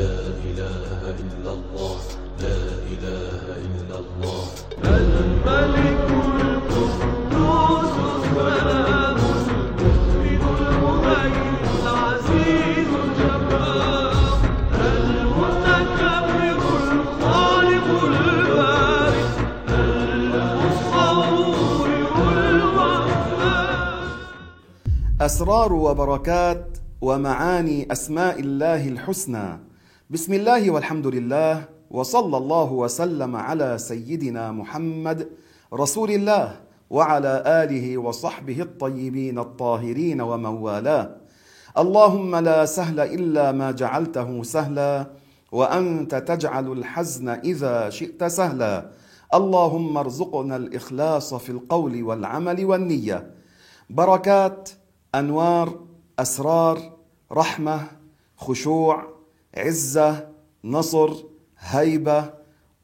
لا إله إلا الله لا إله إلا الله. الملك القدوس السلام المؤمن المهيمن العزيز الجبار المتكبر الخالق البارئ المصور الوهاب أسرار وبركات ومعاني أسماء الله الحسنى. بسم الله والحمد لله وصلى الله وسلم على سيدنا محمد رسول الله وعلى آله وصحبه الطيبين الطاهرين ومن والاه. اللهم لا سهل إلا ما جعلته سهلا وأنت تجعل الحزن إذا شئت سهلا. اللهم ارزقنا الإخلاص في القول والعمل والنية. بركات أنوار أسرار رحمة خشوع عزة نصر هيبة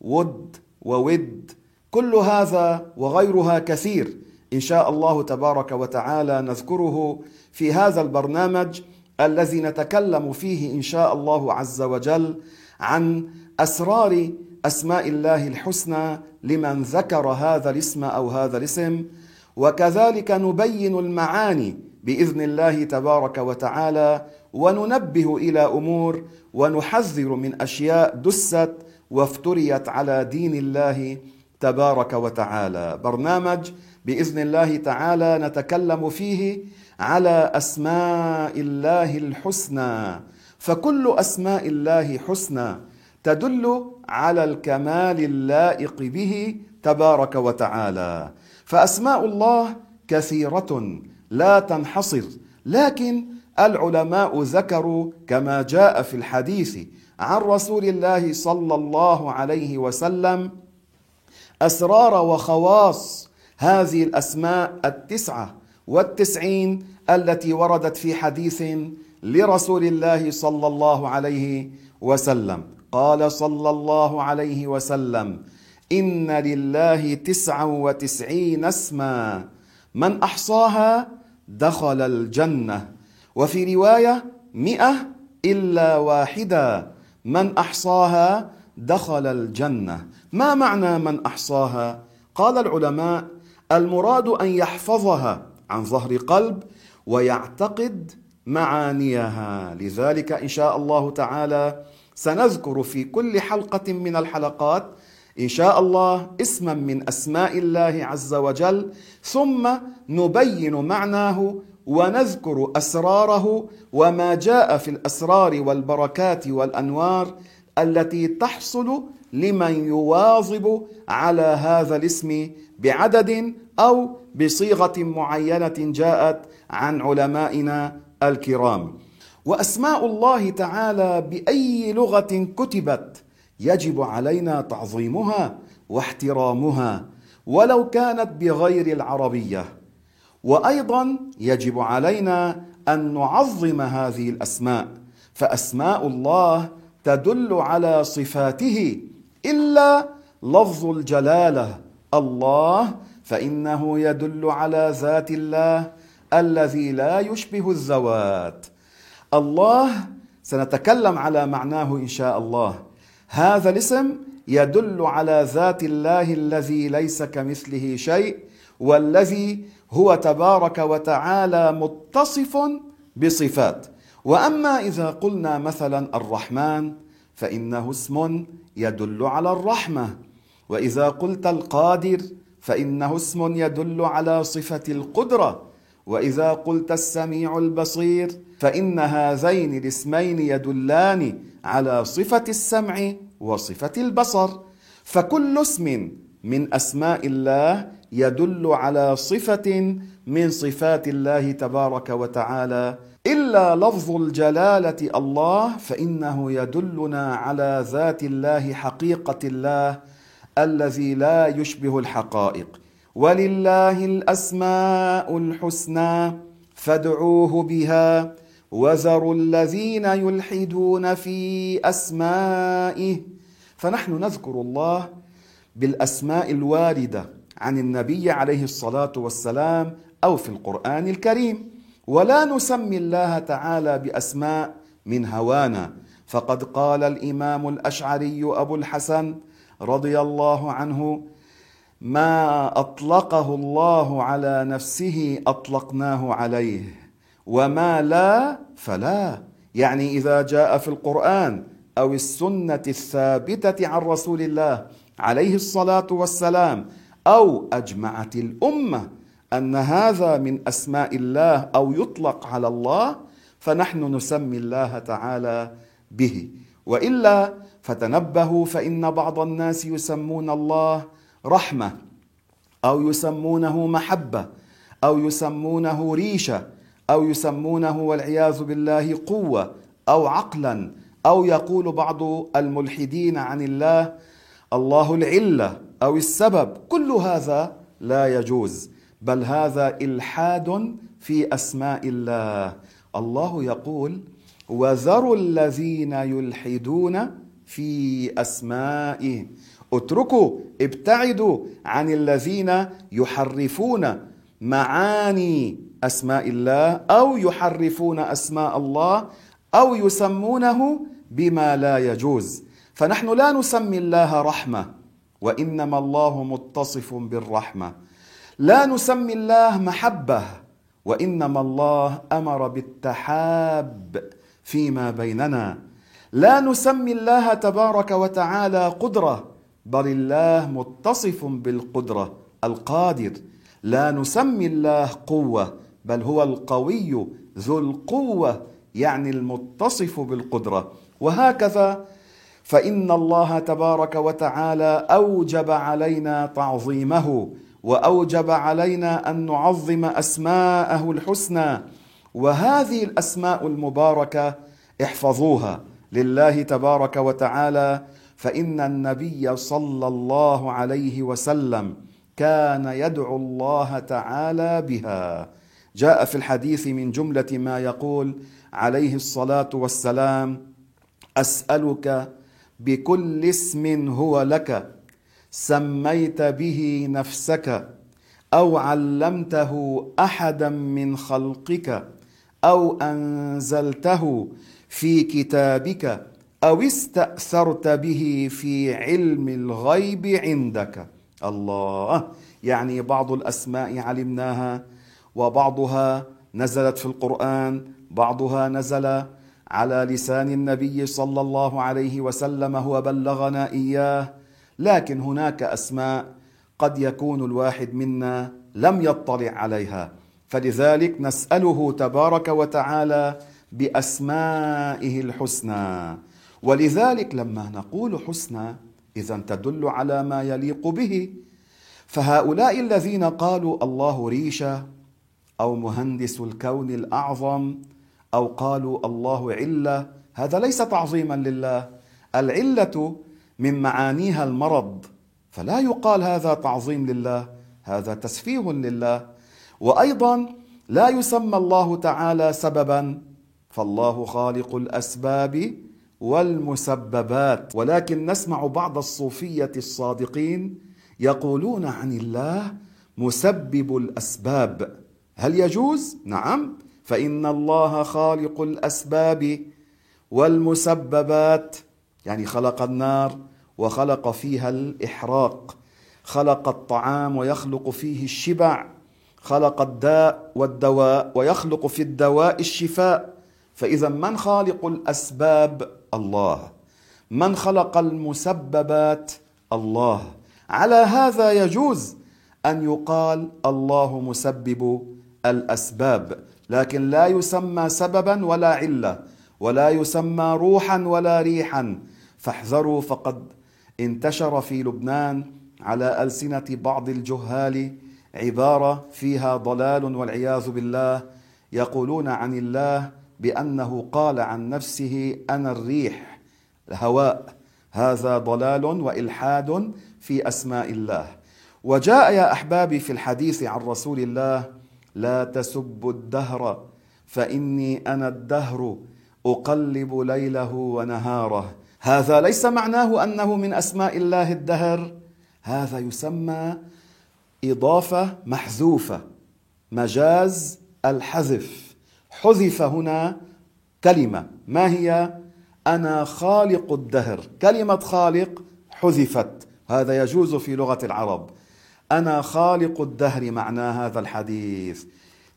ود وود. كل هذا وغيرها كثير. إن شاء الله تبارك وتعالى نذكره في هذا البرنامج الذي نتكلم فيه إن شاء الله عز وجل عن أسرار أسماء الله الحسنى لمن ذكر هذا الاسم أو هذا الاسم. وكذلك نبين المعاني بإذن الله تبارك وتعالى وننبه إلى أمور ونحذر من أشياء دست وافتريت على دين الله تبارك وتعالى. برنامج بإذن الله تعالى نتكلم فيه على أسماء الله الحسنى. فكل أسماء الله حسنى تدل على الكمال اللائق به تبارك وتعالى. فأسماء الله كثيرة لا تنحصر. لكن العلماء ذكروا كما جاء في الحديث عن رسول الله صلى الله عليه وسلم أسرار وخواص هذه الأسماء التسعة والتسعين التي وردت في حديث لرسول الله صلى الله عليه وسلم. قال صلى الله عليه وسلم إن لله تسعا وتسعين اسما. من أحصاها دخل الجنة. وفي رواية مئة إلا واحدة. من أحصاها دخل الجنة. ما معنى من أحصاها؟ قال العلماء المراد أن يحفظها عن ظهر قلب ويعتقد معانيها. لذلك إن شاء الله تعالى سنذكر في كل حلقة من الحلقات إن شاء الله اسما من أسماء الله عز وجل ثم نبين معناه ونذكر أسراره وما جاء في الأسرار والبركات والأنوار التي تحصل لمن يواظب على هذا الاسم بعدد أو بصيغة معينة جاءت عن علمائنا الكرام. وأسماء الله تعالى بأي لغة كتبت يجب علينا تعظيمها واحترامها ولو كانت بغير العربية. وأيضا يجب علينا أن نعظم هذه الأسماء فأسماء الله تدل على صفاته إلا لفظ الجلالة الله فإنه يدل على ذات الله الذي لا يشبه الذوات. الله سنتكلم على معناه إن شاء الله. هذا الاسم يدل على ذات الله الذي ليس كمثله شيء والذي هو تبارك وتعالى متصف بصفات. وأما إذا قلنا مثلا الرحمن فإنه اسم يدل على الرحمة. وإذا قلت القادر فإنه اسم يدل على صفة القدرة. وإذا قلت السميع البصير فإن هذين الاسمين يدلان على صفة السمع وصفة البصر. فكل اسم من أسماء الله يدل على صفة من صفات الله تبارك وتعالى. إلا لفظ الجلالة الله فإنه يدلنا على ذات الله حقيقة الله الذي لا يشبه الحقائق. ولله الأسماء الحسنى فادعوه بها. وذروا الذين يلحدون في اسمائه فنحن نذكر الله بالاسماء الوارده عن النبي عليه الصلاه والسلام أو في القران الكريم ولا نسمي الله تعالى باسماء من هوانا فقد قال الامام الاشعري ابو الحسن رضي الله عنه ما اطلقه الله على نفسه اطلقناه عليه. وما لا فلا. يعني إذا جاء في القرآن أو السنة الثابتة عن رسول الله عليه الصلاة والسلام أو أجمعت الأمة أن هذا من أسماء الله أو يطلق على الله فنحن نسمي الله تعالى به. وإلا فتنبهوا فإن بعض الناس يسمون الله رحمة أو يسمونه محبة أو يسمونه ريشة أو يسمونه والعياذ بالله قوة أو عقلا أو يقول بعض الملحدين عن الله الله العلة أو السبب. كل هذا لا يجوز بل هذا إلحاد في أسماء الله. الله يقول وذروا الذين يلحدون في أسمائه. اتركوا ابتعدوا عن الذين يحرفون معاني أسماء الله أو يحرفون أسماء الله أو يسمونه بما لا يجوز. فنحن لا نسمي الله رحمة وإنما الله متصف بالرحمة. لا نسمي الله محبة وإنما الله أمر بالتحاب فيما بيننا. لا نسمي الله تبارك وتعالى قدرة بل الله متصف بالقدرة القادر. لا نسمي الله قوة بل هو القوي ذو القوة يعني المتصف بالقدرة. وهكذا فإن الله تبارك وتعالى أوجب علينا تعظيمه وأوجب علينا أن نعظم أسماءه الحسنى. وهذه الأسماء المباركة احفظوها لله تبارك وتعالى فإن النبي صلى الله عليه وسلم كان يدعو الله تعالى بها. جاء في الحديث من جملة ما يقول عليه الصلاة والسلام أسألك بكل اسم هو لك سميت به نفسك أو علمته أحدا من خلقك أو أنزلته في كتابك أو استأثرت به في علم الغيب عندك. الله. يعني بعض الأسماء علمناها وبعضها نزلت في القرآن بعضها نزل على لسان النبي صلى الله عليه وسلم هو بلغنا إياه. لكن هناك أسماء قد يكون الواحد منا لم يطلع عليها. فلذلك نسأله تبارك وتعالى بأسمائه الحسنى. ولذلك لما نقول حسنى إذا تدل على ما يليق به. فهؤلاء الذين قالوا الله ريشة أو مهندس الكون الأعظم أو قالوا الله علة هذا ليس تعظيما لله. العلة من معانيها المرض فلا يقال هذا تعظيم لله هذا تسفيه لله. وأيضا لا يسمى الله تعالى سببا فالله خالق الأسباب والمسببات. ولكن نسمع بعض الصوفية الصادقين يقولون عن الله مسبب الأسباب. هل يجوز؟ نعم. فإن الله خالق الأسباب والمسببات. يعني خلق النار وخلق فيها الإحراق. خلق الطعام ويخلق فيه الشبع. خلق الداء والدواء ويخلق في الدواء الشفاء. فإذا من خالق الأسباب؟ الله. من خلق المسببات؟ الله. على هذا يجوز أن يقال الله مسبب الأسباب لكن لا يسمى سببا ولا علة ولا يسمى روحا ولا ريحا. فاحذروا فقد انتشر في لبنان على ألسنة بعض الجهال عبارة فيها ضلال والعياذ بالله يقولون عن الله بأنه قال عن نفسه أنا الريح الهواء هذا ضلال وإلحاد في أسماء الله. وجاء يا احبابي في الحديث عن رسول الله لا تسبوا الدهر فإني أنا الدهر أقلب ليله ونهاره. هذا ليس معناه أنه من أسماء الله الدهر. هذا يسمى إضافة محذوفة مجاز الحذف. حذف هنا كلمة. ما هي؟ أنا خالق الدهر. كلمة خالق حذفت. هذا يجوز في لغة العرب. أنا خالق الدهر معنى هذا الحديث.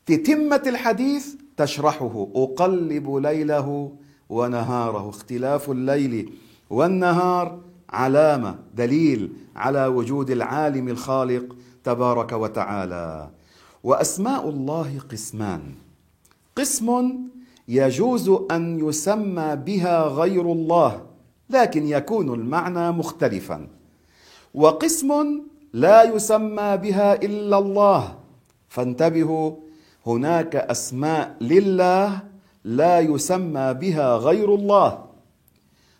تتمه الحديث تشرحه. أقلب ليله ونهاره. اختلاف الليل والنهار علامة دليل على وجود العالم الخالق تبارك وتعالى. وأسماء الله قسمان. قسم يجوز أن يسمى بها غير الله لكن يكون المعنى مختلفا. وقسم لا يسمى بها إلا الله. فانتبهوا هناك أسماء لله لا يسمى بها غير الله.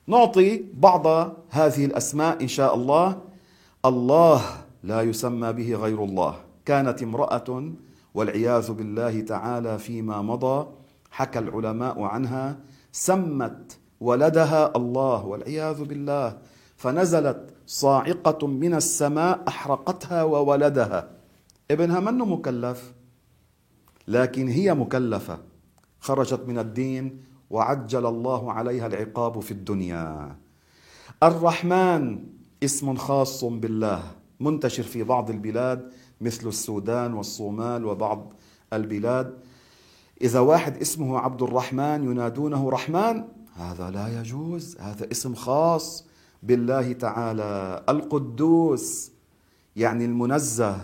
نعطي بعض هذه الأسماء إن شاء الله. الله لا يسمى به غير الله. كانت امرأة والعياذ بالله تعالى فيما مضى حكى العلماء عنها سمت ولدها الله والعياذ بالله فنزلت صاعقة من السماء أحرقتها وولدها. ابنها منه مكلف؟ لكن هي مكلفة. خرجت من الدين وعجل الله عليها العقاب في الدنيا. الرحمن اسم خاص بالله منتشر في بعض البلاد مثل السودان والصومال وبعض البلاد. إذا واحد اسمه عبد الرحمن ينادونه رحمن هذا لا يجوز. هذا اسم خاص بالله تعالى. القدوس يعني المنزه.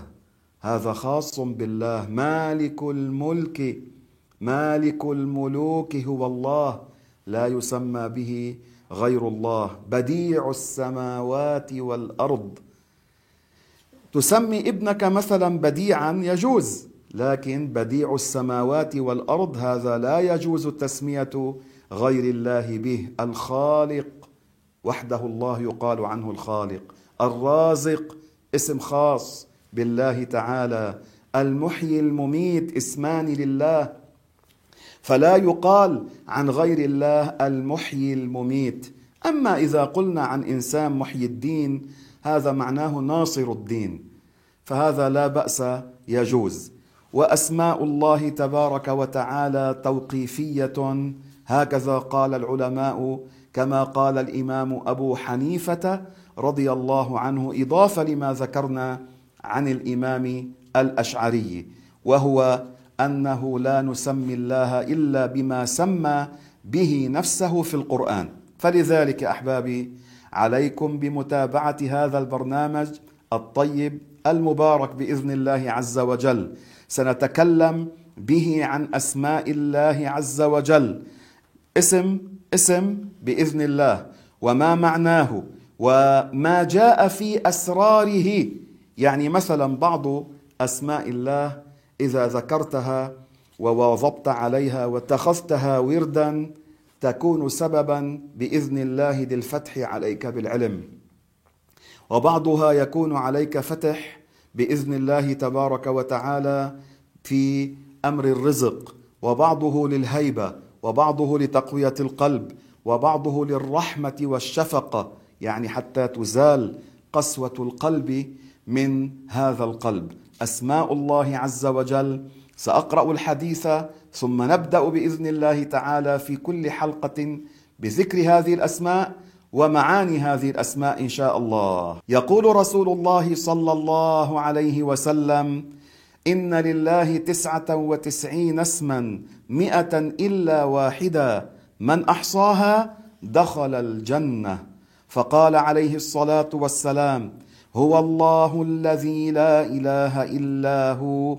هذا خاص بالله. مالك الملك مالك الملوك هو الله. لا يسمى به غير الله. بديع السماوات والأرض. تسمي ابنك مثلا بديعا يجوز لكن بديع السماوات والأرض هذا لا يجوز تسميه غير الله به الخالق. وحده الله يقال عنه الخالق الرازق اسم خاص بالله تعالى المحيي المميت اسمان لله. فلا يقال عن غير الله المحيي المميت. أما إذا قلنا عن إنسان محيي الدين هذا معناه ناصر الدين فهذا لا بأس يجوز. وأسماء الله تبارك وتعالى توقيفية هكذا قال العلماء كما قال الإمام أبو حنيفة رضي الله عنه إضافة لما ذكرنا عن الإمام الأشعري وهو أنه لا نسمي الله إلا بما سمى به نفسه في القرآن. فلذلك أحبابي عليكم بمتابعة هذا البرنامج الطيب المبارك بإذن الله عز وجل. سنتكلم به عن أسماء الله عز وجل. اسم اسم بإذن الله. وما معناه؟ وما جاء في أسراره. يعني مثلا بعض أسماء الله إذا ذكرتها وواظبت عليها واتخذتها وردا تكون سببا بإذن الله للفتح عليك بالعلم. وبعضها يكون عليك فتح بإذن الله تبارك وتعالى في أمر الرزق وبعضه للهيبة وبعضه لتقوية القلب وبعضه للرحمة والشفقة يعني حتى تزال قسوة القلب من هذا القلب. أسماء الله عز وجل سأقرأ الحديث ثم نبدأ بإذن الله تعالى في كل حلقة بذكر هذه الأسماء ومعاني هذه الأسماء إن شاء الله. يقول رسول الله صلى الله عليه وسلم إن لله تسعة وتسعين اسما مئة إلا واحدا من أحصاها دخل الجنة. فقال عليه الصلاة والسلام هو الله الذي لا إله إلا هو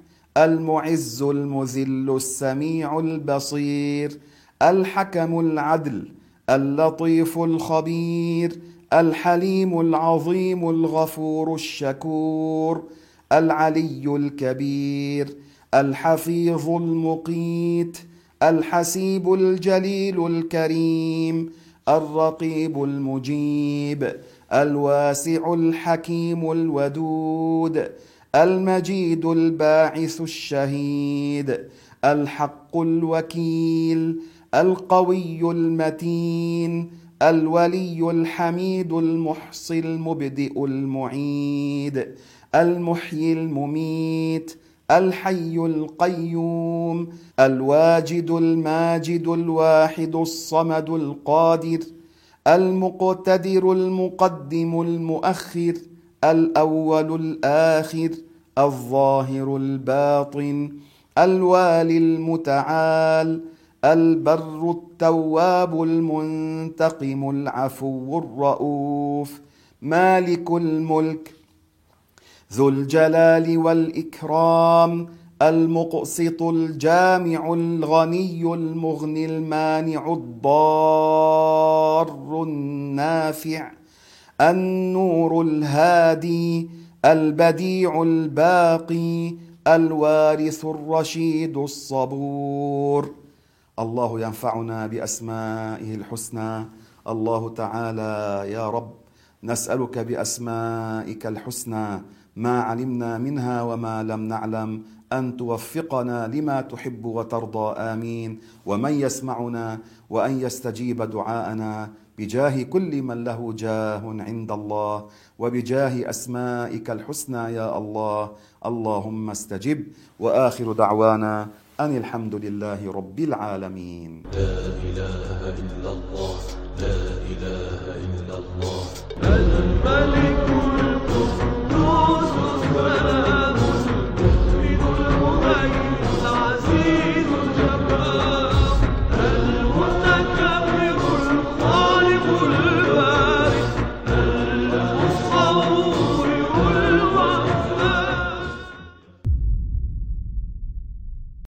المعز المذل السميع البصير الحكم العدل اللطيف الخبير الحليم العظيم الغفور الشكور العلي الكبير الحفيظ المقيت الحسيب الجليل الكريم الرقيب المجيب الواسع الحكيم الودود المجيد الباعث الشهيد الحق الوكيل القوي المتين الولي الحميد المحصي المبدئ المعيد المحيي المميت الحي القيوم الواجد الماجد الواحد الصمد القادر المقتدر المقدم المؤخر. الأول الآخر الظاهر الباطن الوالي المتعال البر التواب المنتقم العفو الرؤوف مالك الملك ذو الجلال والإكرام المقسط الجامع الغني المغني المانع الضار النافع. النور الهادي البديع الباقي الوارث الرشيد الصبور. الله ينفعنا بأسمائه الحسنى. الله تعالى يا رب نسألك بأسمائك الحسنى. ما علمنا منها وما لم نعلم. أن توفقنا لما تحب وترضى. آمين. ومن يسمعنا وأن يستجيب دعاءنا بجاه كل من له جاه عند الله وبجاه أسمائك الحسنى يا الله. اللهم استجب. وآخر دعوانا أن الحمد لله رب العالمين. لا إله إلا الله لا إله إلا الله. أنا الملك القدوس السلام المؤمن المهيمن العزيز.